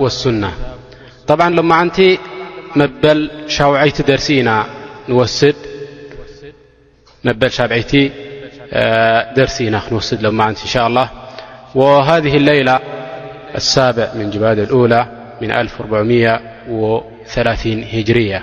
والسنة طبعا لو مانت بل شابعيت درسيناوسدلمنت إن شاء الله وهذه الليلة السابع من جباد الأولى من هجرية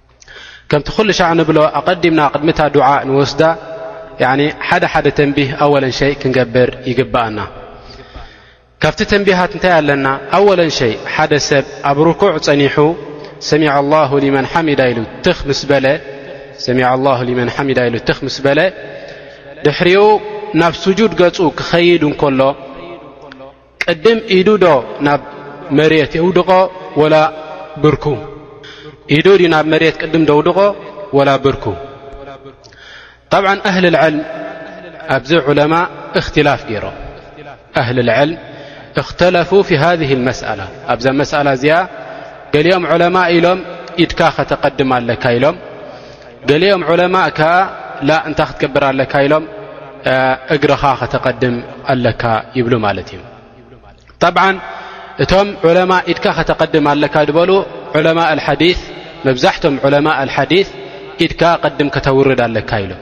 ከምቲ ኩሉ ሻዕ ንብሎ ኣቐዲምና ቅድሚ እታ ዱዓእ ንወስዳ ሓደ ሓደ ተንቢህ ኣወለን ሸይ ክንገብር ይግብኣና ካብቲ ተንቢሃት እንታይ ኣለና ኣወለን ሸይ ሓደ ሰብ ኣብ ርኩዕ ጸኒሑ ሰሚ ላሁ ሊመን ሓሚዳ ኢሉ ትኽ ምስ በለ ሰሚ ላሁ ሊመን ሓሚዳ ኢሉ ትኽ ምስ በለ ድሕሪኡ ናብ ስጁድ ገጹ ክኸይድ እንከሎ ቅድም ኢዱ ዶ ናብ መሬት የውድቆ ወላ ብርኩ ኢዱ ዩ ናብ መሬት ቅድም ደውድቆ ወላ ብርኩ ጠብ ኣህል ልዕልም ኣብዚ ዑለማ እክትላፍ ገይሮም ኣህል ልዕልም እክተለፉ ፊ ሃ መስኣላ ኣብዛ መስኣላ እዚኣ ገሊኦም ዑለማ ኢሎም ኢድካ ከተቀድም ኣለካ ኢሎም ገሊኦም ዑለማእ ከኣ ላ እንታይ ክትገብር ኣለካ ኢሎም እግርኻ ከተቐድም ኣለካ ይብሉ ማለት እዩ ጠብዓ እቶም ዑለማ ኢድካ ከተቐድም ኣለካ ዝበሉ ዑለማ ሓዲ መብዛሕቶም ዑለማ ሓዲ ኢድካ ቅድም ከተውርድ ኣለካ ኢሎም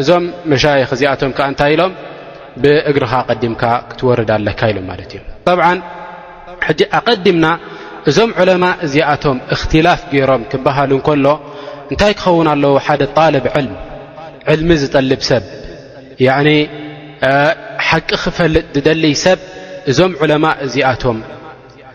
እዞም መሻይኽ እዚኣቶም ከ እንታይ ኢሎም ብእግርኻ ቀዲምካ ክትወርድ ኣለካ ኢሎም ማለት እዮም ጠብዓ ሕጂ ኣቐዲምና እዞም ዑለማ እዚኣቶም እክትላፍ ገይሮም ክበሃሉ እንከሎ እንታይ ክኸውን ኣለዎ ሓደ ጣልብ ዕልም ዕልሚ ዝጠልብ ሰብ ሓቂ ክፈልጥ ዝደልይ ሰብ እዞም ዑለማ እዚኣቶም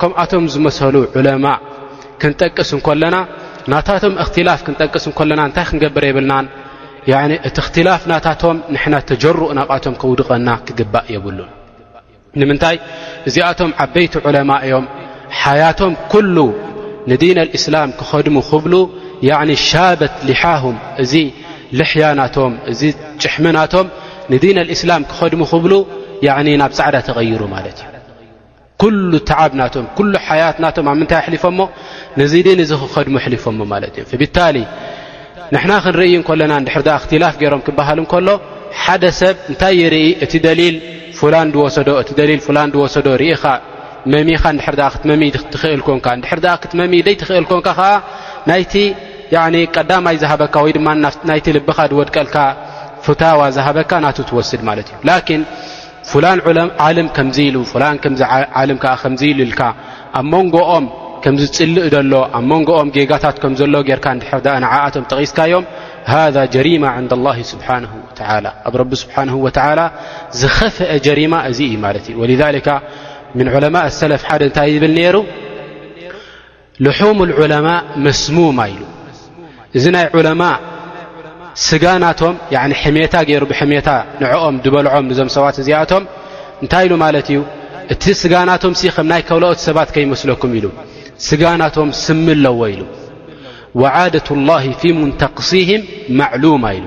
ከምኣቶም ዝመሰሉ ዑለማእ ክንጠቅስ እንኮለና ናታቶም እክትላፍ ክንጠቅስ እንኮለና እንታይ ክንገብር የብልናን እቲ እክትላፍ ናታቶም ንሕና ተጀሩእ ናብኣቶም ከውድቐና ክግባእ የብሉን ንምንታይ እዚኣቶም ዓበይቲ ዑለማ እዮም ሓያቶም ኩሉ ንዲን ኣልእስላም ክኸድሙ ክብሉ ሻበት ሊሓሁም እዚ ልሕያ ናቶም እዚ ጭሕሚ ናቶም ንዲን ኣልእስላም ክኸድሙ ክብሉ ናብ ፃዕዳ ተቐይሩ ማለት እዩ ኩሉ ተዓብ ናቶም ኩሉ ሓያት ናቶም ኣብ ምንታይ ኣሕሊፎሞ ነዚ ድን እዚ ክኸድሙ ኣሕሊፎሞ ማለት እዮም ብታሊ ንሕና ክንርኢ እንከለና ንድሕር ኣ ክቲላፍ ገይሮም ክበሃል እንከሎ ሓደ ሰብ እንታይ ይርኢ እቲ ደሊል ፍላን ዝወሰዶ እቲ ደሊል ፍላን ዝወሰዶ ርኢኻ መሚኻ ንድሕር ኣ ክትመሚ ትኽእል ኮንካ ንድሕር ኣ ክትመሚ ዘይትኽእል ኮንካ ከዓ ናይቲ ቀዳማይ ዝሃበካ ወይ ድማ ናይቲ ልብኻ ዝወድቀልካ ፍታዋ ዝሃበካ ናቱ ትወስድ ማለት እዩ ፍላን ዓልም ከምዚ ኢሉ ፍላን ከምዚ ዓልም ከኣ ከምዚ ኢሉ ኢልካ ኣብ መንጎኦም ከም ዝጽልእ ዘሎ ኣብ መንጎኦም ጌጋታት ከም ዘሎ ጌርካ እንድሕር ደኣ ንዓኣቶም ጠቒስካዮም ሃذ ጀሪማ ዕንዳ ላሂ ስብሓንሁ ወተዓላ ኣብ ረቢ ስብሓንሁ ወተዓላ ዝኸፍአ ጀሪማ እዚ እዩ ማለት እዩ ወሊዛሊካ ምን ዑለማእ ሰለፍ ሓደ እንታይ ይብል ነይሩ ልሑም ዑለማእ መስሙማ ኢሉ እዚ ናይ ዑለማእ ስጋ ናቶም ሕሜታ ገይሩ ብሕሜታ ንዕኦም ድበልዖም ንዞም ሰባት እዚኣቶም እንታይ ኢሉ ማለት እዩ እቲ ስጋ ናቶም ሲ ከም ናይ ከልኦት ሰባት ከይመስለኩም ኢሉ ስጋ ናቶም ስሚ ኣለዎ ኢሉ ወዓደት ላሂ ፊ ሙንተቅሲህም ማዕሉማ ኢሉ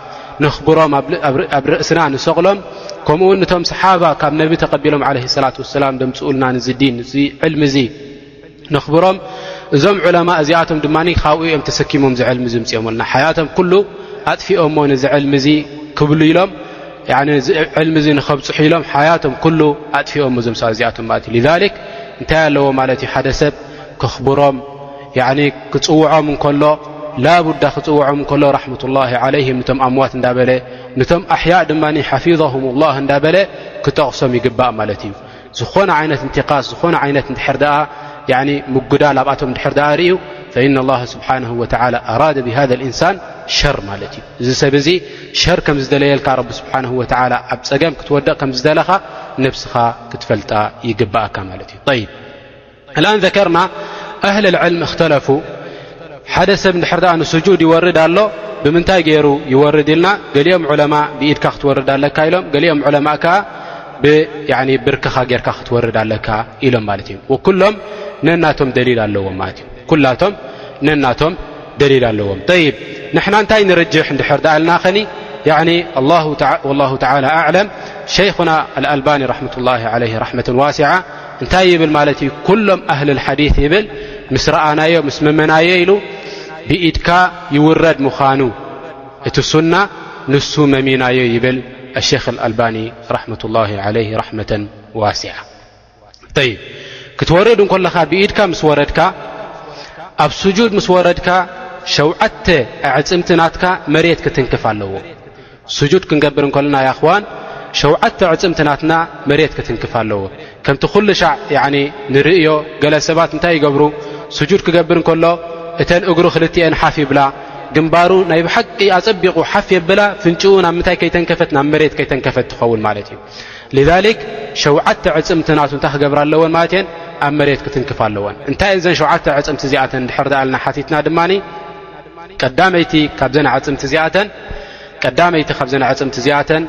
ነኽብሮም ኣብ ርእስና ንሰቕሎም ከምኡ ውን እቶም ሰሓባ ካብ ነቢ ተቐቢሎም ለ ሰላ ሰላም ደምፅኡልና ንዚ ዲን ዚ ዕልሚ እዙ ነኽብሮም እዞም ዕለማ እዚኣቶም ድማ ካብኡ ኦም ተሰኪሞም ዚ ዕልሚ ዝምፅኦምልና ሓያቶም ኩሉ ኣጥፊኦሞ ንዚ ዕልሚ እዙ ክብሉ ኢሎም ዕልሚ እ ንከብፅሑ ኢሎም ሓያቶም ኩሉ ኣጥፊኦሞ ዞም ሰባ እዚኣቶም ማለት እዩ እንታይ ኣለዎ ማለት እዩ ሓደ ሰብ ክኽብሮም ክፅውዖም እንከሎ ላቡዳ ክፅውዖም እንከሎ ራሕመት ላ ዓለይህም ንቶም ኣምዋት እንዳበለ ንቶም ኣሕያእ ድማ ሓፊظም ላህ እንዳበለ ክጠቕሶም ይግባእ ማለት እዩ ዝኾነ ዓይነት እንትቃስ ዝኾነ ዓይነት ንድሕር ድኣ ምጉዳል ኣብኣቶም ንድሕር ድኣ ርእዩ ፈኢና ላ ስብሓን ወላ ኣራደ ብሃذ እንሳን ሸር ማለት እዩ እዚ ሰብ እዚ ሸር ከም ዝደለየልካ ረቢ ስብሓን ወላ ኣብ ፀገም ክትወደቕ ከም ዝደለኻ ነብስኻ ክትፈልጣ ይግባእካ ማለት እዩ ኣልኣን ዘከርና ኣህሊ ልዕልሚ እክተለፉ ሓደ ሰብ እንድሕር ኣ ንስጁድ ይወርድ ኣሎ ብምንታይ ገይሩ ይወርድ ኢልና ገሊኦም ዑለማ ብኢድካ ክትወርድ ኣለካ ኢሎም ገሊኦም ዑለማ ከኣ ብብርክኻ ጌርካ ክትወርድ ኣለካ ኢሎም ማለት እዩ ኩሎም ነናቶም ደሊል ኣለዎም ማለት እዩ ኩላቶም ነናቶም ደሊል ኣለዎም ይብ ንሕና እንታይ ንርጅሕ እንድሕር ኣ ልና ኸኒ ላሁ ተላ ኣለም ሸይኹና ኣልኣልባኒ ራሕመት ላ ለ ራሕመት ዋሲዓ እንታይ ይብል ማለት እዩ ኩሎም ኣህሊ ሓዲት ይብል ምስ ረኣናዮ ምስ መመናዮ ኢሉ ብኢድካ ይውረድ ምዃኑ እቲ ሱና ንሱ መሚናዮ ይብል ኣሸክ ኣልባኒ ራሕመة ላ ለይ ራሕመة ዋስዓ ይ ክትወርድ እንኮለኻ ብኢድካ ምስ ወረድካ ኣብ ስጁድ ምስ ወረድካ ሸውዓተ ኣዕፅምቲ ናትካ መሬት ክትንክፍ ኣለዎ ስጁድ ክንገብር እንከልና ያኽዋን ሸውዓተ ዕፅምቲ ናትና መሬት ክትንክፍ ኣለዎ ከምቲ ኩሉ ሻዕ ንርእዮ ገለ ሰባት እንታይ ይገብሩ ስጁድ ክገብር እንከሎ እተን እግሩ ክልትኤን ሓፍ ይብላ ግንባሩ ናይ ብሓቂ ኣፀቢቑ ሓፍ የብላ ፍንጭኡ ናብ ምንታይ ከይተንከፈት ናብ መሬት ከይተንከፈት ትኸውን ማለት እዩ ልዛሊክ ሸውዓተ ዕፅምቲ ናቱ እንታይ ክገብራ ኣለወን ማለት እየን ኣብ መሬት ክትንክፍ ኣለወን እንታይ እየን ዘን ሸውዓተ ዕፅምቲ እዚኣተን ድሕር ዳኣልና ሓቲትና ድማ ቀዳመይቲ ካብዘን ኣዕፅምቲ እዚኣተን ቀዳመይቲ ካብዘን ኣዕፅምቲ እዚኣተን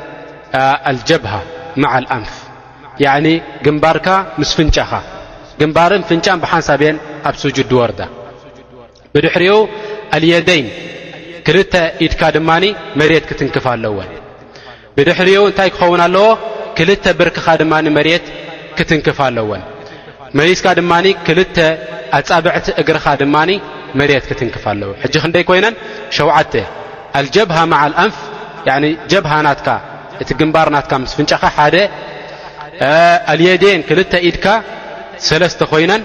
ኣልጀብሃ ማዓ ኣልኣንፍ ያኒ ግንባርካ ምስ ፍንጫኻ ግንባርን ፍንጫን ብሓንሳብ እየን ኣብ ስጁድ ድወርዳ ብድሕሪኡ ኣልየደይን ክልተ ኢድካ ድማ መሬት ክትንክፍ ኣለወን ብድሕሪኡ እንታይ ክኸውን ኣለዎ? ክልተ ብርክኻ ድማ ንመሬት ክትንክፍ ኣለወን። መሊስካ ድማ ክልተ ኣጻብዕቲ እግርኻ ድማ መሬት ክትንክፍ ኣለወ። ሕጂ ክንደይ ኮይነን? ሸውዓተ ኣልጀብሃ መዓ ኣልኣንፍ ጀብሃ ናትካ እቲ ግንባር ናትካ ምስ ፍንጫኻ ሓደ ኣልየዴን ክልተ ኢድካ ሰለስተ ኮይነን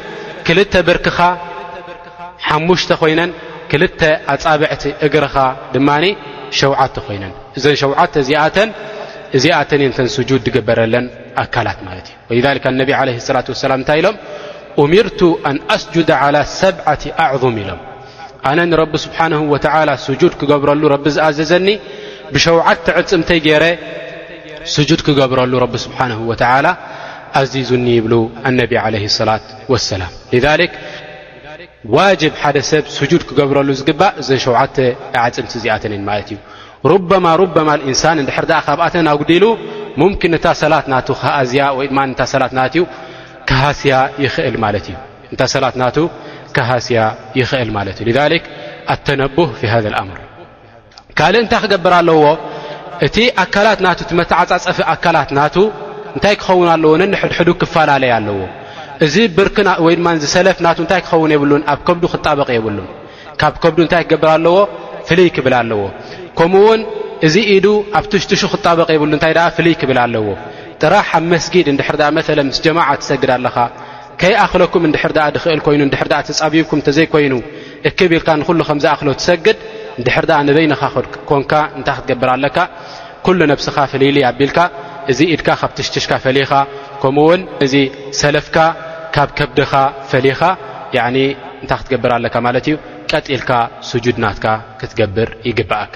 ክልተ ብርክኻ ሓሙሽተ ኮይነን ክልተ ኣጻብዕቲ እግርኻ ድማ ሸውዓተ ኮይነን እዘን ሸውዓተ እዚኣተን እዚኣተን እየን ተን ስጁድ ዝግበረለን ኣካላት ማለት እዩ ወ ነቢ ዓለ ሰላት ወሰላም እንታይ ኢሎም እሚርቱ ኣን ኣስጁድ ዓላ ሰብዓቲ ኣዕظም ኢሎም ኣነ ንረቢ ስብሓንሁ ወተዓላ ስጁድ ክገብረሉ ረቢ ዝኣዘዘኒ ብሸውዓተ ዕፅምተይ ገይረ ስጁድ ክገብረሉ ረቢ ስብሓንሁ ወተዓላ ኣዚዙኒ ይብሉ ኣነቢ ዓለህ ሰላት ወሰላም ዋጅብ ሓደ ሰብ ስጁድ ክገብረሉ ዝግባእ እዘ ሸውዓተ ኣዕፅምቲ እዚኣተን ን ማለት እዩ ሩበማ ሩበማ ኢንሳን እንድሕር ኣ ካብኣተን ኣጉዲሉ ሙምኪን እታ ሰላት ናቱ ክሃዝያ ወይ ድማ እታ ሰላት ናት ክሃስያ ይኽእል ማለት እዩ እታ ሰላት ናቱ ክሃስያ ይኽእል ማለት እዩ ኣተነቡህ ሃ ኣምር ካልእ እንታይ ክገብር ኣለዎ እቲ ኣካላት ናቱ እቲ መተዓፃፀፊ ኣካላት ናቱ እንታይ ክኸውን ኣለዎ ነንሕድሕዱ ክፈላለይ ኣለዎ እዚ ብርክ ወይ ድማ ዝሰለፍ ናቱ እንታይ ክኸውን የብሉን ኣብ ከብዱ ክጣበቕ የብሉን ካብ ከብዱ እንታይ ክገብር ኣለዎ ፍልይ ክብል ኣለዎ ከምኡ ውን እዚ ኢዱ ኣብ ትሽትሹ ክጣበቕ የብሉ እንታይ ደኣ ፍልይ ክብል ኣለዎ ጥራሕ ኣብ መስጊድ እንድሕር መለ ምስ ጀማዓ ትሰግድ ኣለኻ ከይኣኽለኩም እንድሕር ድኣ ድኽእል ኮይኑ እንድሕር ድኣ ተጻቢብኩም እንተዘይኮይኑ እክብ ኢልካ ንኹሉ ከም ዝኣኽሎ ትሰግድ እንድሕር ድኣ ንበይንኻ ኮንካ እንታይ ክትገብር ኣለካ ኩሉ ነብስኻ ፍልይሊ ኣቢልካ እዚ ኢድካ ካብ ትሽትሽካ ፈሊኻ ከምኡ ውን እዚ ሰለፍካ ካብ ከብድኻ ፈሊኻ እንታይ ክትገብር ኣለካ ማለት እዩ ቀጢልካ ስጁድ ናትካ ክትገብር ይግብኣካ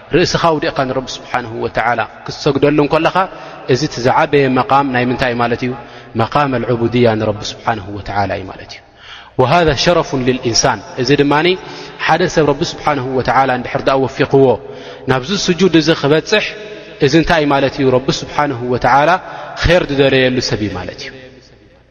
ርእስኻ ኣውዲቕካ ንረቢ ስብሓን ወተዓላ ክትሰግደሉ እንከለኻ እዚ እቲ ዝዓበየ መቓም ናይ ምንታይ እዩ ማለት እዩ መቃም ኣልዑቡድያ ንረቢ ስብሓን ወተዓላ እዩ ማለት እዩ ወሃذ ሸረፉ ልልእንሳን እዚ ድማ ሓደ ሰብ ረቢ ስብሓን ወተላ እንድሕር ዳኣ ወፊቕዎ ናብዚ ስጁድ እዚ ክበፅሕ እዚ እንታይ ማለት እዩ ረቢ ስብሓን ወተዓላ ኼር ዝደለየሉ ሰብ እዩ ማለት እዩ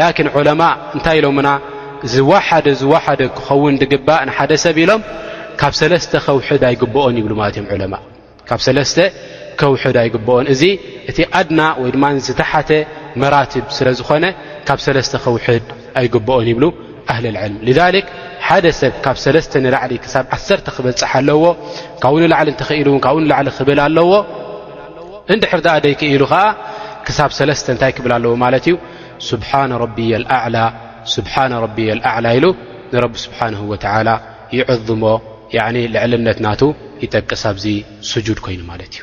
ላኪን ዑለማእ እንታይ ኢሎምና ዝወሓደ ዝወሓደ ክኸውን ዝግባእ ንሓደ ሰብ ኢሎም ካብ ሰለስተ ከውሕድ ኣይግብኦን ይብሉ ማለት እዮም ዑለማ ካብ ሰለስተ ከውሕድ ኣይግብኦን እዚ እቲ ኣድና ወይ ድማ ዝተሓተ መራትብ ስለ ዝኾነ ካብ ሰለስተ ከውሕድ ኣይግብኦን ይብሉ ኣህሊ ልዕልም ልዛሊክ ሓደ ሰብ ካብ ሰለስተ ንላዕሊ ክሳብ ዓሰርተ ክበፅሕ ኣለዎ ካብኡ ንላዕሊ እንተኽኢሉ እውን ካብኡ ንላዕሊ ክብል ኣለዎ እንድሕር ደኣ ደይክኢሉ ኸዓ ክሳብ ሰለስተ እንታይ ክብል ኣለዎ ማለት እዩ ስብሓነ ረቢየ ኣዕላ ስብሓነ ረቢየ ኣዕላ ኢሉ ንረቢ ስብሓንሁ ወተዓላ ይዕዝሞ ልዕልነት ናቱ ይጠቅስ ኣብዚ ስጁድ ኮይኑ ማለት እዩ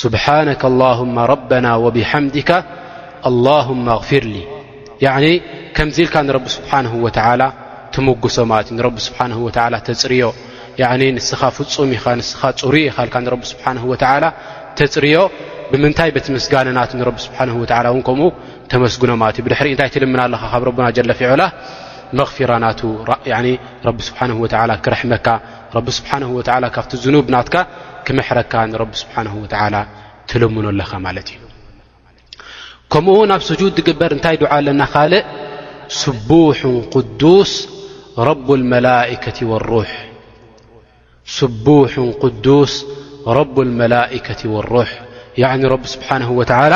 ስብሓነከ ኣላሁማ ረበና ወብሓምድካ ኣላሁማ ኣቕፊርሊ ያዕኒ ከምዚ ኢልካ ንረቢ ስብሓንሁ ወተዓላ ትምጉሶ ማለት እዩ ንረቢ ስብሓንሁ ወተዓላ ተፅርዮ ያዕኒ ንስኻ ፍፁም ኢኻ ንስኻ ፅሩይ ኢኻ ኢልካ ንረቢ ስብሓንሁ ወተዓላ ተፅርዮ ብምንታይ በቲ ምስጋነ ናት ንረቢ ስብሓንሁ ወተዓላ እውን ከምኡ ተመስግኖ ማለት እዩ ብድሕሪእ እንታይ ትልምና ኣለኻ ካብ ረቡና ጀለፊዑላ መቕፊራ ናቱ ረቢ ስብሓንሁ ወተዓላ ክርሕመካ ረቢ ስብሓንሁ ወተዓላ ካብቲ ዝኑብ ናትካ ክምሕረካ ንረቢ ስብሓን ወተዓላ ትልምኖ ኣለኻ ማለት እዩ ከምኡ ውን ኣብ ስጁድ ትግበር እንታይ ድዓ ኣለና ካልእ ስቡሕ ቅዱስ ረቡ መላከቲ ሩሕ ስቡሕ ቅዱስ ረቡ መላከቲ ወሩሕ ያዕኒ ረቢ ስብሓን ወተዓላ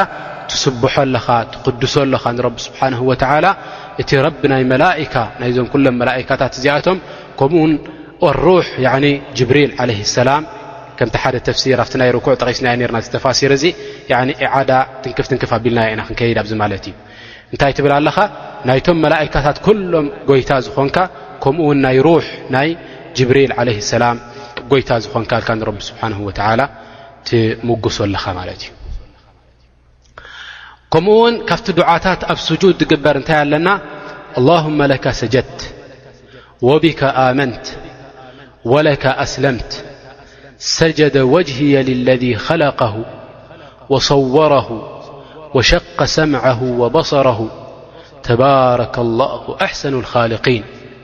ትስብሖ ኣለኻ ትቅድሶ ኣለኻ ንረቢ ስብሓን ወተዓላ እቲ ረቢ ናይ መላእካ ናይዞም ኩሎም መላእካታት እዚኣቶም ከምኡ ውን ኣሩሕ ጅብሪል ዓለ ሰላም ከምቲ ሓደ ተፍሲር ኣብቲ ናይ ርኩዕ ጠቒስናዮ ርና ዚ ተፋሲር እዚ ዓዳ ትንክፍ ትንክፍ ኣቢልናዮ ኢና ክንከይድ ኣብዚ ማለት እዩ እንታይ ትብል ኣለኻ ናይቶም መላእካታት ኩሎም ጎይታ ዝኾንካ ከምኡ ውን ናይ ሩሕ ናይ ጅብሪል ዓለ ሰላም ጎይታ ዝኾንካ ልካ ንረቢ ስብሓን ወተዓላ ትምጉሶ ኣለኻ ማለት እዩ ون كفت دعاتت أب سجود تجبر نتي النا اللهم لك سجدت وبك آمنت ولك أسلمت سجد وجهي للذي خلقه وصوره وشق سمعه وبصره تبارك الله أحسن الخالقين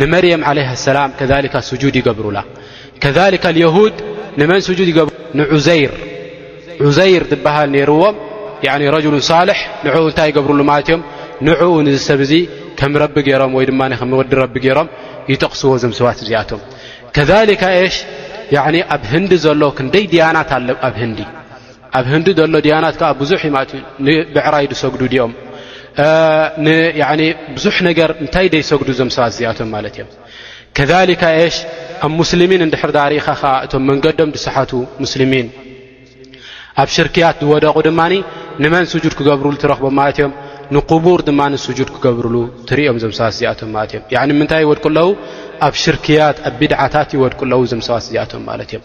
ንመርየም ዓለይሃ ሰላም ከሊካ ስጁድ ይገብሩላ ከሊካ ልየሁድ ንመን ስጁድ ይገብሩ ንዑዘይር ዑዘይር ዝበሃል ነይርዎም ረጅሉ ሳልሕ ንዕኡ እንታይ ይገብርሉ ማለት እዮም ንዕኡ ንዚ ሰብ እዙ ከም ረቢ ገይሮም ወይ ድማ ከም ወዲ ረቢ ገይሮም ይጠቕስዎ ዞም ሰባት እዚኣቶም ከሊካ ሽ ኣብ ህንዲ ዘሎ ክንደይ ድያናት ኣሎ ኣብ ህንዲ ኣብ ህንዲ ዘሎ ድያናት ከዓ ብዙሕ ዩ ማለት እዩ ንብዕራይ ዝሰግዱ ድኦም ብዙሕ ነገር እንታይ ዘይሰግዱ እዞም ሰባት እዚኣቶም ማለት እዮም ከሊካ ሽ ኣብ ሙስልሚን እንድሕር ዳ ርኢኻ ከዓ እቶም መንገዶም ዝሰሓቱ ሙስልሚን ኣብ ሽርክያት ዝወደቑ ድማ ንመን ስጁድ ክገብርሉ ትረኽቦም ማለት እዮም ንቁቡር ድማ ስጁድ ክገብርሉ ትርኦም እዞም ሰባት እዚኣቶም ማለት እዮም ምንታይ ይወድቁ ኣለዉ ኣብ ሽርክያት ኣብ ቢድዓታት ይወድቁ ኣለዉ እዞም ሰባት እዚኣቶም ማለት እዮም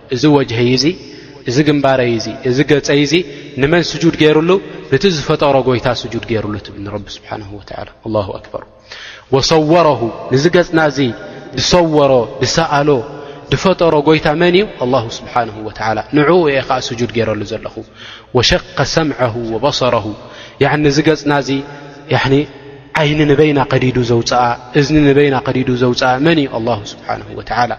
እዚ ወጅሀይ እዚ እዚ ግንባረይ እዚ እዚ ገፀይ እዚ ንመን ስጁድ ገይሩሉ ንቲ ዝፈጠሮ ጎይታ ስጁድ ገይሩሉ ትብል ንረቢ ስብሓን ወላ ኣላ ኣክበር ወሰወረሁ ንዚ ገፅና እዚ ዝሰወሮ ዝሰኣሎ ዝፈጠሮ ጎይታ መን እዩ ኣላ ስብሓን ወላ ንዕኡ እየ ከዓ ስጁድ ገይረሉ ዘለኹ ወሸቀ ሰምዐሁ ወበሰረሁ ንዚ ገፅና እዚ ዓይኒ ንበይና ከዲዱ ዘውፅኣ እዝኒ ንበይና ከዲዱ ዘውፅኣ መን እዩ ኣላ ስብሓን ወላ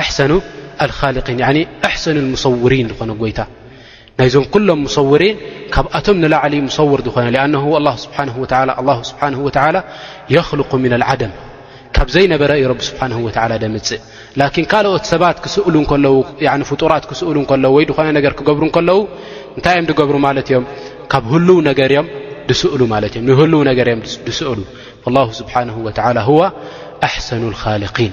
ኣሕሰኑ ኣልካሊቂን ኣሕሰኑ ሙሰውሪን ዝኾነ ጎይታ ናይዞም ኩሎም ሙሰውሪን ካብኣቶም ንላዕሊ ሙሰውር ዝኾነ ኣነ ስብሓ ወላ የኽልቁ ምና ልዓደም ካብ ዘይነበረ እዩ ረቢ ስብሓን ወላ ደምፅእ ላኪን ካልኦት ሰባት ክስእሉ ከለዉ ፍጡራት ክስእሉ ከለዉ ወይ ዝኾነ ነገር ክገብሩ ከለዉ እንታይ እዮም ድገብሩ ማለት እዮም ካብ ህልው ነገር እዮም ድስእሉ ማለት እዮም ንህልው ነገር እዮም ድስእሉ ላ ስብሓን ወላ ኣሕሰኑ ልካሊቂን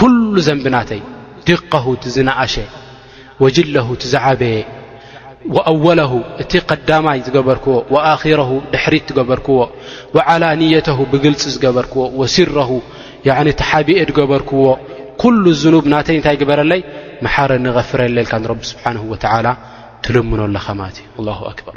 ኩሉ ዘንቢ ናተይ ድቀሁ እቲ ዝነኣሸ ወጅለሁ እቲ ዝዓበየ ወኣወለሁ እቲ ቀዳማይ ዝገበርክዎ ወኣኺረሁ ድሕሪት ትገበርክዎ ወዓላንየተሁ ብግልፂ ዝገበርክዎ ወሲረሁ እቲ ሓቢኤ ዝገበርክዎ ኩሉ ዝኑብ ናተይ እንታይ ግበረለይ መሓረኒ ቐፍረለልካ ንረቢ ስብሓን ወተዓላ ትልምኖ ኣለኻ ማለት እዩ ኣላ ኣክበር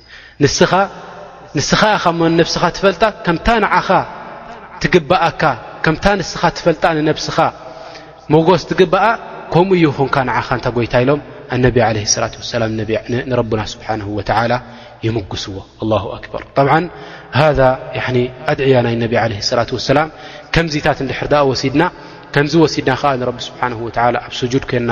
ንስኻ ንስኻ ኢኻ እሞ ንነብስኻ ትፈልጣ ከምታ ንዓኻ ትግብኣካ ከምታ ንስኻ ትፈልጣ ንነብስኻ ሞጎስ ትግብኣ ከምኡ ይኹንካ ንዓኻ እንታ ጎይታ ኢሎም ኣነቢ ለ ሰላት ወሰላም ንረቡና ስብሓን ወተላ የምጉስዎ ኣላ ኣክበር ጠብዓ ሃذ ኣድዕያ ናይ ነቢ ለ ሰላት ወሰላም ከምዚታት እንድሕር ኣ ወሲድና ከምዚ ወሲድና ከኣ ንረቢ ስብሓን ወላ ኣብ ስጁድ ኮና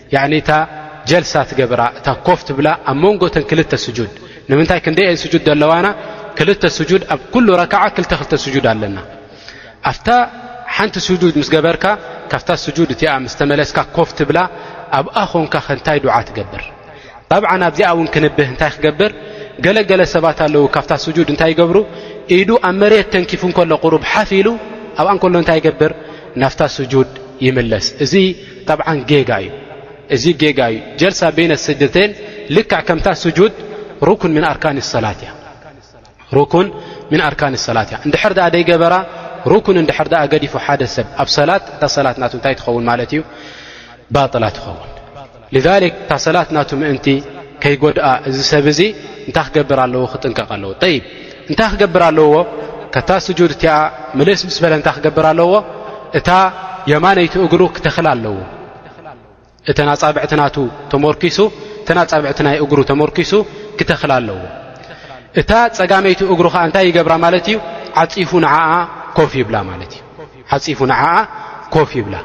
እታ ጀልሳ ትገብራ እታ ኮፍ ትብላ ኣብ መንጎ ተን ክልተ ስጁድ ንምንታይ ክንደይኤን ስጁድ ዘለዋና ክልተ ስጁድ ኣብ ኩሉ ረክዓ ክልተ ክልተ ስጁድ ኣለና ኣብታ ሓንቲ ስጁድ ምስ ገበርካ ካብታ ስጁድ እቲኣ ምስ ተመለስካ ኮፍ ትብላ ኣብኣ ኾንካ ከንታይ ዱዓ ትገብር ጠብዓ ኣብዚኣ እውን ክንብህ እንታይ ክገብር ገለገለ ሰባት ኣለዉ ካብታ ስጁድ እንታይ ይገብሩ ኢዱ ኣብ መሬት ተንኪፉ እንከሎ ቅሩብ ሓፍ ኢሉ ኣብኣ እንከሎ እንታይ ይገብር ናፍታ ስጁድ ይምለስ እዚ ጠብዓን ጌጋ እዩ እዚ ጌጋ እዩ ጀልሳ ቤይነ ስጅደተን ልክዕ ከምታ ስጁድ ሩኩን ምን ኣርካን ሰላት እያ ሩኩን ምን ኣርካን ሰላት እያ እንድሕር ድኣ ደይገበራ ሩኩን እንድሕር ድኣ ገዲፉ ሓደ ሰብ ኣብ ሰላት እታ ሰላት ናቱ እንታይ ትኸውን ማለት እዩ ባጥላ ትኸውን ልዛሊክ እታ ሰላት ናቱ ምእንቲ ከይጎድኣ እዚ ሰብ እዚ እንታይ ክገብር ኣለዎ ክጥንቀቕ ኣለዎ ጠይብ እንታይ ክገብር ኣለዎ ከታ ስጁድ እቲኣ ምልእስ ምስ በለ እንታይ ክገብር ኣለዎ እታ የማነይቲ እግሩ ክተኽል ኣለዎ እተን ኣፃብዕቲ ናቱ ተመርኪሱ እተን ኣፃብዕቲ ናይ እግሩ ተመርኪሱ ክተኽል ኣለዎ እታ ፀጋመይቲ እግሩ ከዓ እንታይ ይገብራ ማለት እዩ ዓፂፉ ንዓኣ ኮፍ ይብላ ማለት እዩ ዓፂፉ ንዓኣ ኮፍ ይብላ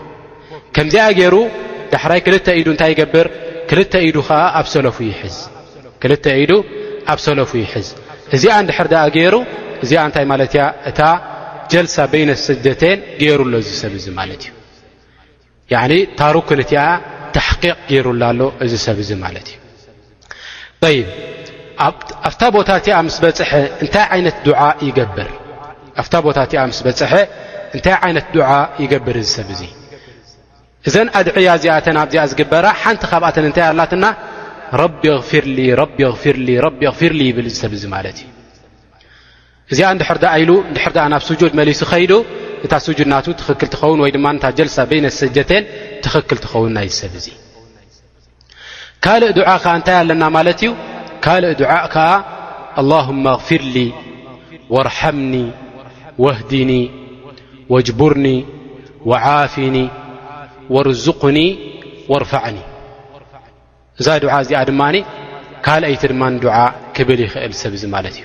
ከምዚኣ ገይሩ ዳሕራይ ክልተ ኢዱ እንታይ ይገብር ክልተ ኢዱ ከዓ ኣብ ሰለፉ ይሕዝ ክልተ ኢዱ ኣብ ሰለፉ ይሕዝ እዚኣ እንድሕር ደኣ ገይሩ እዚኣ እንታይ ማለት እያ እታ ጀልሳ በይነ ስደተን ገይሩ ኣሎ እዚ ሰብ እዚ ማለት እዩ ያኒ ታሩክን እቲኣ ተሕቂቕ ገይሩላ ኣሎ እዚ ሰብ እዚ ማለት እዩ ጠይብ ኣብታ ቦታ እቲኣ ምስ በፅሐ እንታይ ዓይነት ዱዓ ይገብር ኣብታ ቦታ እቲኣ ምስ በፅሐ እንታይ ዓይነት ዱዓ ይገብር እዚ ሰብ እዚ እዘን ኣድዕያ እዚኣተን ኣብዚኣ ዝግበራ ሓንቲ ካብኣተን እንታይ ኣላትና ረቢ ኣፊርሊ ረቢ ኣፊርሊ ረቢ ኣፊርሊ ይብል እዚ ሰብ እዚ ማለት እዩ እዚኣ እንድሕር ዳኣ ኢሉ እንድሕር ዳኣ ናብ ስጁድ መሊሱ ኸይዱ እታ ስጁድ ናቱ ትኽክል ትኸውን ወይ ድማ እታ ጀልሳ በይነ ሰጀቴን ትኽክል ትኸውን ናይዚ ሰብ እዙ ካልእ ዱዓ ከ እንታይ ኣለና ማለት እዩ ካልእ ዱዓ ከኣ ኣላሁማ ኣግፊርሊ ወርሓምኒ ወህድኒ ወጅቡርኒ ወዓፍኒ ወርዙቅኒ ወርፋዕኒ እዛ ዱዓ እዚኣ ድማ ካልኣይቲ ድማ ዱዓ ክብል ይኽእል ሰብ እዚ ማለት እዩ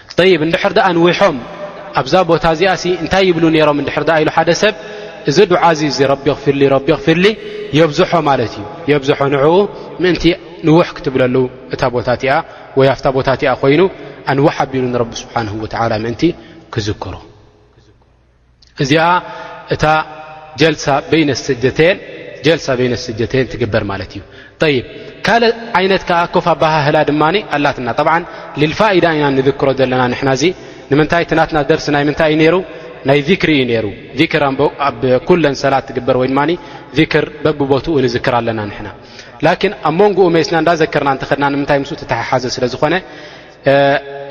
ጠይብ እንድሕር ደኣ ንዊሖም ኣብዛ ቦታ እዚኣ ሲ እንታይ ይብሉ ነይሮም እንድሕር ደኣ ኢሉ ሓደ ሰብ እዚ ዱዓ እዚ እዚ ረቢ ኣኽፊርሊ ረቢ ኣኽፊርሊ የብዝሖ ማለት እዩ የብዝሖ ንዕኡ ምእንቲ ንውሕ ክትብለሉ እታ ቦታ እቲኣ ወይ ኣብታ ቦታ እቲኣ ኮይኑ ኣንውሓ ኣቢሉ ንረቢ ስብሓን ወትዓላ ምእንቲ ክዝክሮ እዚኣ እታ ጀልሳ በይነ ስጀተን ጀልሳ በይነ ስጀተን ትግበር ማለት እዩ ይ ካልእ ዓይነት ከዓ ኮፍ ኣባሃህላ ድማ ኣላትና ጠብዓ ልልፋኢዳ ኢና ንዝክሮ ዘለና ንሕና እዚ ንምንታይ ትናትና ደርሲ ናይ ምንታይ እዩ ነይሩ ናይ ዚክሪ እዩ ነይሩ ዚክር ኣብ ኩለን ሰላት ትግበር ወይ ድማ ዚክር በብቦትኡ ንዝክር ኣለና ንሕና ላኪን ኣብ መንጎኡ ሜስና እንዳዘከርና እንተኸድና ንምንታይ ምስ ተተሓሓዘ ስለ ዝኾነ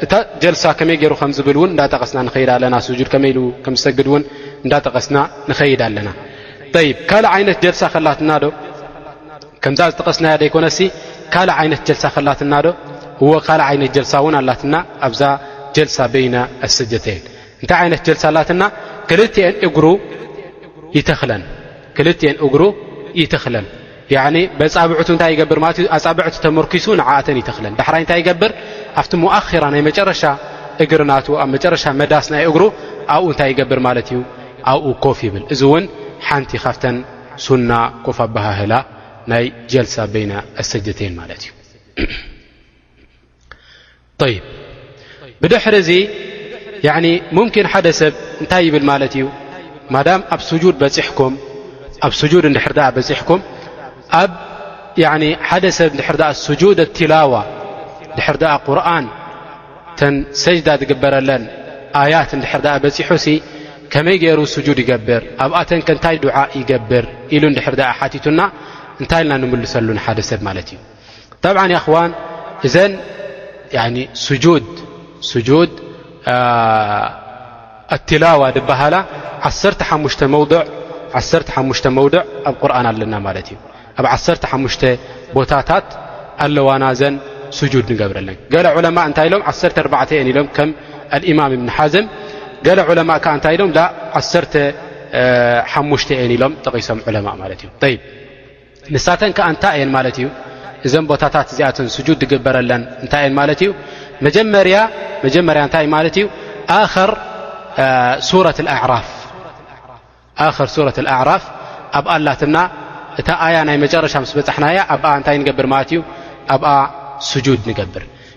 እታ ጀልሳ ከመይ ገይሩ ከም ዝብል እውን እንዳጠቐስና ንኸይድ ኣለና ስጁድ ከመይ ኢሉ ከም ዝሰግድ እውን እንዳጠቐስና ንኸይድ ኣለና ይ ካልእ ዓይነት ጀልሳ ከላትና ዶ ከምዛ ዝጠቐስናያ ዘይኮነሲ ካልእ ዓይነት ጀልሳ ከላትና ዶ እዎ ካልእ ዓይነት ጀልሳ እውን ኣላትና ኣብዛ ጀልሳ በይና ኣሰጀተይን እንታይ ዓይነት ጀልሳ ኣላትና ክልትኤን እግሩ ይተኽለን ክልትኤን እግሩ ይተኽለን በፃብዕቱ እንታይ ይገብር ማለት እዩ ኣፃብዕቲ ተመርኪሱ ንዓኣተን ይተክለን ዳሕራይ እንታይ ይገብር ኣብቲ ሞኣኪራ ናይ መጨረሻ እግሪ ናቱ ኣብ መጨረሻ መዳስ ናይ እግሩ ኣብኡ እንታይ ይገብር ማለት እዩ ኣብኡ ኮፍ ይብል እዚ እውን ሓንቲ ካብተን ሱና ኮፍ ኣባሃህላ ናይ ጀልሳ በይና ኣሰጀተይን ማለት እዩ ይብ ብድሕሪ እዚ ሙምኪን ሓደ ሰብ እንታይ ይብል ማለት እዩ ማዳም ኣብ ስጁድ በፅሕኩም ኣብ ስጁድ እንድሕር ኣ በፂሕኩም ኣብ ሓደ ሰብ ድሕር ኣ ስጁድ ኣትላዋ ድሕር ኣ ቁርን ተን ሰጅዳ ትግበረለን ኣያት እንድሕር ኣ በፂሑ ሲ ከመይ ገይሩ ስጁድ ይገብር ኣብኣተንከ እንታይ ድዓ ይገብር ኢሉ እንድሕር ሓቲቱና እንታይ ኢልና ንምልሰሉ ንሓደ ሰብ ማለት እዩ ጠብዓ ያኽዋን እዘን ስጁድ ኣትላዋ ድበሃላ ዓሓሙሽተ መውድዕ ኣብ ቁርን ኣለና ማለት እዩ ኣብ ዓሰርተ ሓሙሽተ ቦታታት ኣለዋና ዘን ስጁድ ንገብረለን ገለ ዑለማ እንታይ ኢሎም ዓሰርተ ኣርባዕተ እየን ኢሎም ከም ኣልእማም እብኒ ሓዘም ገለ ዑለማ ከዓ እንታይ ኢሎም ዓሰርተ ሓሙሽተ እየን ኢሎም ጠቒሶም ዑለማ ማለት እዩ ንሳተን ከኣ እንታይ እየን ማለት እዩ እዘን ቦታታት እዚኣተን ስጁድ ዝግበረለን እንታይ እየን ማለት እዩ መጀመርያ መጀመርያ እንታይ እዩ ማለት እዩ ኣር ሱረት ኣዕራፍ ኣክር ሱረት ኣዕራፍ ኣብኣ ኣላትና እታ ኣያ ናይ መጨረሻ ምስ በፃሕናያ ኣብኣ እንታይ ንገብር ማለት እዩ ኣብኣ ስጁድ ንገብር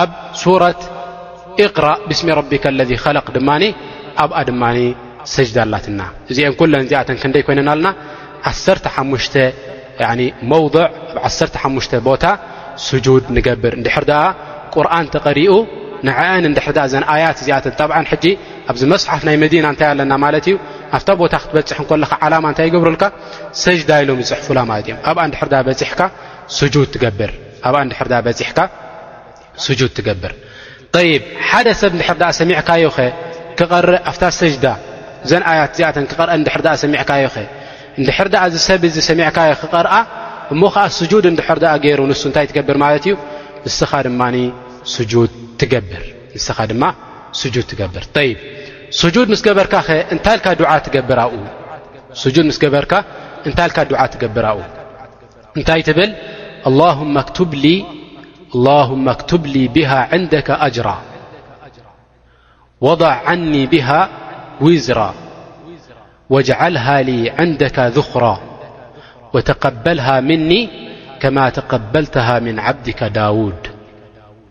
ኣብ ሱረት እቅራእ ብስሚ ረቢካ ለዚ ኸለቕ ድማ ኣብኣ ድማ ሰጅዳ ኣላትና እዚአን ኩለን እዚኣተን ክንደይ ኮይነን ኣልና ዓሰርተ ሓሙሽተ መውضዕ ኣብ ዓሰርተ ሓሙሽተ ቦታ ስጁድ ንገብር እንድሕር ደኣ ቁርን ተቐሪኡ ንዐአን እንድሕ ኣ ዘን ኣያት እዚኣተን ጠብዓ ሕጂ ኣብዚ መስሓፍ ናይ መዲና እንታይ ኣለና ማለት እዩ ኣብታ ቦታ ክትበፅሕ እንኮለኻ ዓላማ እንታይ ይገብሩልካ ሰጅዳ ኢሎም ይፅሕፉላ ማለት እዮም ኣብኣ እንድሕር ኣ በፂሕካ ስጁድ ትገብር ኣብኣ እንድሕር ኣ በፂሕካ ስጁድ ትገብር ይ ሓደ ሰብ እንድሕር ኣ ሰሚዕካዮ ኸ ክቐርእ ኣፍታ ሰጅዳ ዘን ኣያት እዚኣተን ክቐርአ እንድሕር ኣ ሰሚዕካዮ ኸ እንድሕር ኣ እዚ ሰብ እዚ ሰሚዕካዮ ክቐርኣ እሞ ኸዓ ስጁድ እንድሕር ኣ ገይሩ ንሱ እንታይ ትገብር ማለት እዩ ንስኻ ድማ ስጁድ ትገብር ንስኻ ድማ ስጁድ ትገብር ይ ስጁድ ምስ ገበርካ ኸ እንታይ ልካ ዱዓ ትገብር ኣብኡ ስጁድ ምስ ገበርካ እንታይ ልካ ዱዓ ትገብር ኣብኡ نتي ل اللهم اكتب لي بها عندك أجرا وضع عني بها وزرا وجعلها لي عندك ذخرا وتقبلها مني كما تقبلتها من عبدك داود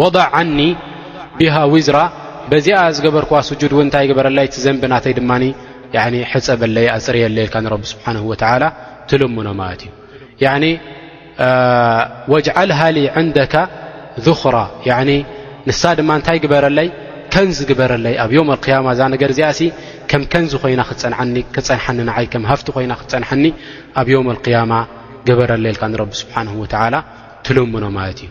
ወض ዓኒ ብሃ ዊዝራ በዚኣ ዝገበርክዋ ስጁድ እውን እንታይ ግበረለይ እቲ ዘንቢ ናተይ ድማ ሕፀበለይ ኣፅርየለይ ኢልካ ንረቢ ስብሓን ወተላ ትልምኖ ማለት እዩ ወጅዓልሃ ዕንደካ ذኽራ ንሳ ድማ እንታይ ግበረለይ ከንዚ ግበረለይ ኣብ ዮም ያማ እዛ ነገር እዚኣ ሲ ከም ከንዚ ኮይና ክፀንሓኒ ንዓይ ከም ሃፍቲ ኮይና ክፀንሐኒ ኣብ ዮም ያማ ግበረለይ ኢልካ ንረቢ ስብሓን ወተላ ትልምኖ ማለት እዩ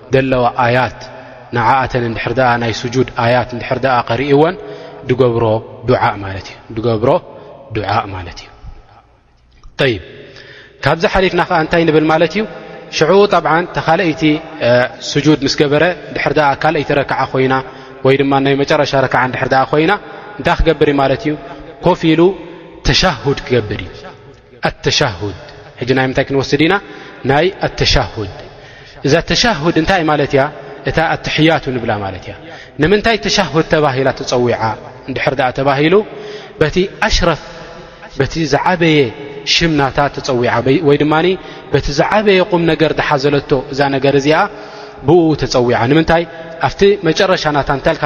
ደለዋ ኣያት ንዓኣተን እንድሕር ደኣ ናይ ስጁድ ኣያት እንድሕር ደኣ ቐሪእወን ድገብሮ ዱዓእ ማለት እዩ ድገብሮ ዱዓእ ማለት እዩ ጠይብ ካብዚ ሓሊፍና ኸዓ እንታይ ንብል ማለት እዩ ሽዑ ጠብዓ ተኻልኣይቲ ስጁድ ምስ ገበረ ድሕር ደኣ ካልኣይቲ ረክዓ ኮይና ወይ ድማ ናይ መጨረሻ ረክዓ እንድሕር ደኣ ኮይና እንታይ ክገብር እዩ ማለት እዩ ኮፍ ኢሉ ተሻሁድ ክገብር እዩ ኣተሻሁድ ሕጂ ናይ ምንታይ ክንወስድ ኢና ናይ ኣተሻሁድ እዛ ተሻሁድ እንታይ ማለት እያ እታ ኣትሕያቱ ንብላ ማለት እያ ንምንታይ ተሻሁድ ተባሂላ ትፀዊዓ እንድሕር ኣ ተባሂሉ በቲ ኣሽረፍ በቲ ዝዓበየ ሽምናታ ተፀዊዓ ወይ ድማ በቲ ዝዓበየ ቁም ነገር ዝሓዘለቶ እዛ ነገር እዚኣ ብኡ ተፀዊዓ ንምንታይ ኣብቲ መጨረሻ ናታ እንታይ ልካ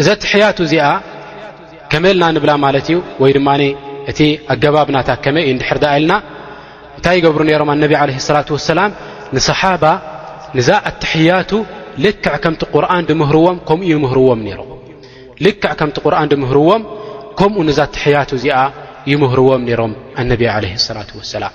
እዘ ትሕያቱ እዚኣ ከመይ ልና ንብላ ማለት እዩ ወይ ድማ እቲ ኣገባብ ናታ ከመይ እዩ ድሕር ዳኣ ኢልና እንታይ ይገብሩ ነሮም ኣነቢ ለ ሰላት ወሰላም ንሰሓባ ንዛ ኣትሕያቱ ልክዕ ከምቲ ቁርን ድምህርዎም ከምኡ ይምህርዎም ነሮም ልክዕ ከምቲ ቁርን ድምህርዎም ከምኡ ንዛ ትሕያቱ እዚኣ ይምህርዎም ነሮም ኣነቢ ለ ሰላት ወሰላም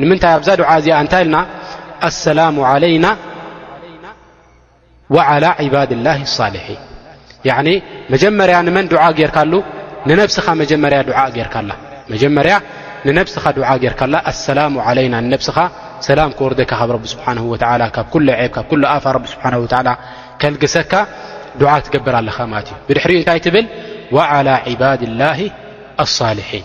ንምንታይ ኣብዛ ድዓ እዚኣ እንታይ ኢልና ኣሰላሙ ዓለይና ወዓላ ዕባድ ላ ሳልሒን ያዕኒ መጀመርያ ንመን ድዓ ጌርካሉ ንነብስኻ መጀመርያ ድዓ ጌርካላ መጀመርያ ንነብስኻ ድዓ ጌርካላ ኣሰላሙ ዓለይና ንነብስኻ ሰላም ክወርደካ ካብ ረቢ ስብሓን ወላ ካብ ኩሉ ብ ካብ ኩሉ ኣፋ ረቢ ስብሓን ወላ ከልግሰካ ድዓ ትገብር ኣለኻ ማለት እዩ ብድሕሪኡ እንታይ ትብል ወዓላ ዕባድ ላ ኣሳልሒን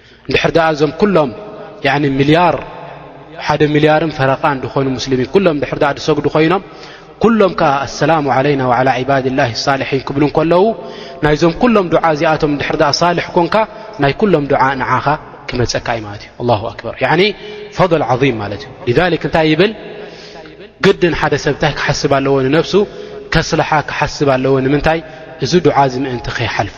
እንድሕር ደኣ እዞም ኩሎም ሚልያር ሓደ ሚልያርን ፈረቓን ዝኾኑ ሙስሊሚን ኩሎም ድሕር ዳኣ ዝሰግዱ ኮይኖም ኩሎም ከዓ ኣሰላሙ ዓለይና ዓላ ዕባድ ላ ሳልሒን ክብሉ ከለዉ ናይዞም ኩሎም ድዓ እዚኣቶም ድሕር ኣ ሳልሕ ኮንካ ናይ ኩሎም ድዓ ንዓኻ ክመፀካ እዩ ማለት እዩ ላ ኣክበር ፈል ዓም ማለት እዩ ሊክ እንታይ ይብል ግድን ሓደ ሰብ እንታይ ክሓስብ ኣለዎ ንነብሱ ከስልሓ ክሓስብ ኣለዎ ንምንታይ እዚ ድዓ እዚ ምእንቲ ከይሓልፎ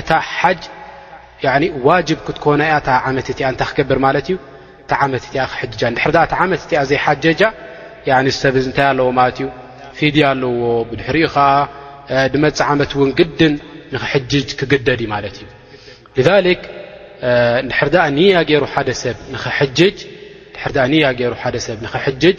እታ ሓጅ ዋጅብ ክትኮነ እያ እታ ዓመት እቲኣ እንታይ ክገብር ማለት እዩ እታ ዓመት እቲኣ ክሕጃ ድሕር ዳኣ እታ ዓመት እቲኣ ዘይሓጀጃ ሰብ እንታይ ኣለዎ ማለት እዩ ፊድያ ኣለዎ ብድሕሪኡ ከዓ ድመፅእ ዓመት እውን ግድን ንክሕጅጅ ክግደድ እዩ ማለት እዩ ሊክ ድሕር ዳኣ ንያ ገይሩ ሓደ ሰብ ንክሕጅጅ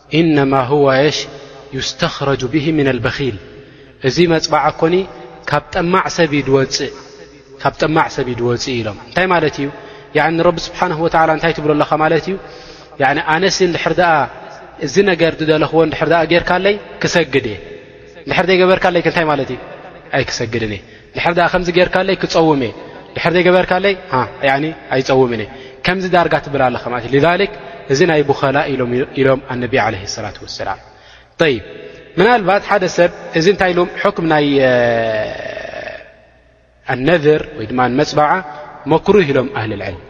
ኢነማ ሁዋ የሽ ዩስተኽረጁ ብሂ ምና ኣልበኺል እዚ መፅባዓ ኮኒ ካብ ጠማዕ ሰብ እዩ ድወፅእ ካብ ጠማዕ ሰብ እዩ ድወፅእ ኢሎም እንታይ ማለት እዩ ንረቢ ስብሓን ወላ እንታይ ትብሎ ኣለኻ ማለት እዩ ኣነሲ እንድሕር ደኣ እዚ ነገር ዝደለኽዎ እንድሕር ጌርካለይ ክሰግድ እየ እንድሕር ዘይገበርካለይ እንታይ ማለት እዩ ኣይክሰግድን እየ ድሕር ዳኣ ከምዚ ጌርካለይ ክፀውም እየ ድሕር ዘይገበርካለይ ኣይፀውምን እየ ከምዚ ዳርጋ ትብል ኣለኻ ማለት እዩ ሊዛሊክ እዚ ናይ ቡኸላ ኢሎም ኣነቢ ዓለ ሰላት ወሰላም ይብ ምናልባት ሓደ ሰብ እዚ እንታይ ኢሉ ሕኩም ናይ ኣነድር ወይ ድማ መፅባዓ መክሩህ ኢሎም ኣህልልዕልም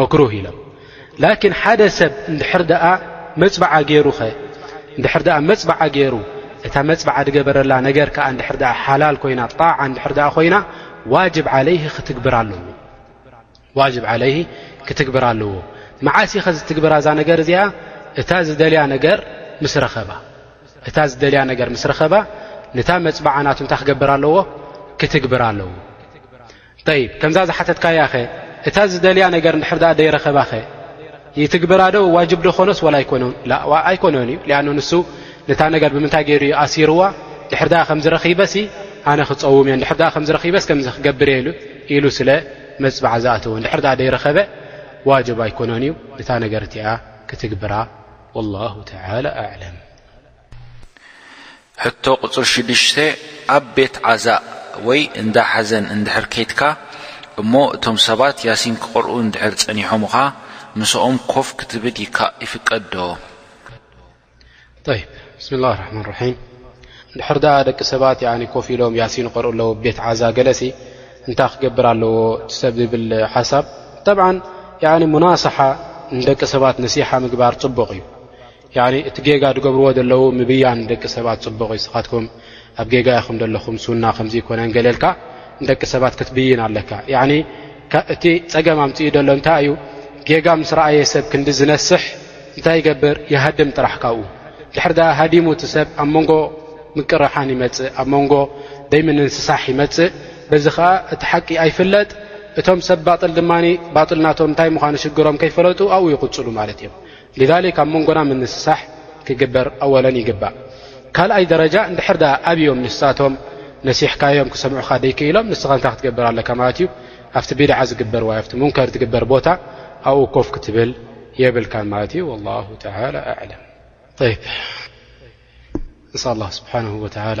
መክሩህ ኢሎም ላኪን ሓደ ሰብ እንድሕር ደኣ መፅበዓ ገይሩኸ እንድሕር ደኣ መፅበዓ ገይሩ እታ መፅበዓ ድገበረላ ነገር ከዓ እንድሕር ደኣ ሓላል ኮይና ጣዓ እንድሕር ደኣ ኮይና ዋጅብ ዓለይህ ክትግብር ኣለዎ ዋጅብ ዓለይህ ክትግብር ኣለዎ መዓስ ኢኸ ዝትግብራ እዛ ነገር እዚኣ እታ ዝደልያ ነገር ምስ ረኸባ እታ ዝደልያ ነገር ምስ ረኸባ ንታ መፅበዓ ናቱ እንታይ ክገብር ኣለዎ ክትግብር ኣለዎ ጠይብ ከምዛ ዝሓተትካያኸ እታ ዝደልያ ነገር እንድሕር ድኣ ደይረኸባኸ ይትግብራዶ ዋጅብ ዶ ኾኖስ ዋላ ኣይኮኖን ላዋ ኣይኮነን እዩ ሊኣኖ ንሱ ነታ ነገር ብምንታይ ገይሩ እዩ ኣሲርዋ ድሕር ድኣ ከምዝረኺበሲ ኣነ ክፀውም እየ እንድሕር ድኣ ከምዝረኺበስ ከምዚ ክገብር እየ ኢሉ ስለ መፅባዓ ዝኣተወ እንድሕር ድኣ ደይረኸበ ዋጅብ ኣይኮነን እዩ ነታ ነገር እቲኣ ክትግብራ ወላሁ ተዓላ ኣዕለም ሕቶ ቁፅሪ ሽዱሽተ ኣብ ቤት ዓዛእ ወይ እንዳ ሓዘን እንድሕር ከይድካ እሞ እቶም ሰባት ያሲን ክቅርኡ እንድሕር ፀኒሖምኻ ምሰኦም ኮፍ ክትብል ይካእ ይፍቀድ ዶ? طይብ ብስሚላህ ኣራሕማን ራሒም እንድሕር ደኣ ደቂ ሰባት ኮፍ ኢሎም ያሲን ይቐርኡ ኣለዉ ቤት ዓዛ ገለሲ እንታይ ክገብር ኣለዎ ሰብ ዝብል ሓሳብ ጠብዓ ሙናስሓ ንደቂ ሰባት ነሲሓ ምግባር ፅቡቕ እዩ ያኒ እቲ ጌጋ ድገብርዎ ደለዉ ምብያን ደቂ ሰባት ጽቡቕ እዩ ስኻትኩም ኣብ ጌጋ ኢኹም ደለኹም ሱና ከምዚ ኮነን ገለ ኢልካ ንደቂ ሰባት ክትብይን ኣለካ ያኒ እቲ ጸገም ኣምጽኡ ደሎ እንታይ እዩ ጌጋ ምስ ረኣየ ሰብ ክንዲ ዝነስሕ እንታይ ይገብር ይሃድም ጥራሕ ካብኡ ድሕሪ ደኣ ሃዲሙ እቲ ሰብ ኣብ መንጎ ምቅርሓን ይመጽእ ኣብ መንጎ ደይምንንስሳሕ ይመጽእ በዚ ኸኣ እቲ ሓቂ ኣይፍለጥ እቶም ሰብ ባጥል ድማ ባጥል ናቶም እንታይ ምዃኑ ሽግሮም ከይፈለጡ ኣብኡ ይቕጽሉ ማለት እዮም لذلك ኣብ መንጎና ምንስሳሕ ክግበር ኣወለ ይግባእ ካልኣይ ደረጃ እንድሕር ኣብዮም ንሳቶም ነሲሕካዮም ክሰምዑካ ደይክኢሎም ንስኻ እንታይ ክትገብር ኣለካ ማለት እዩ ኣብቲ ቢድዓ ዝግበር ዋይ ኣብቲ ሙንከር ትግበር ቦታ ኣብኡ ኮፍ ክትብል የብልካ ማለት እዩ ላሁ ተ ኣለም እንሳ ላ ስብሓን ወተላ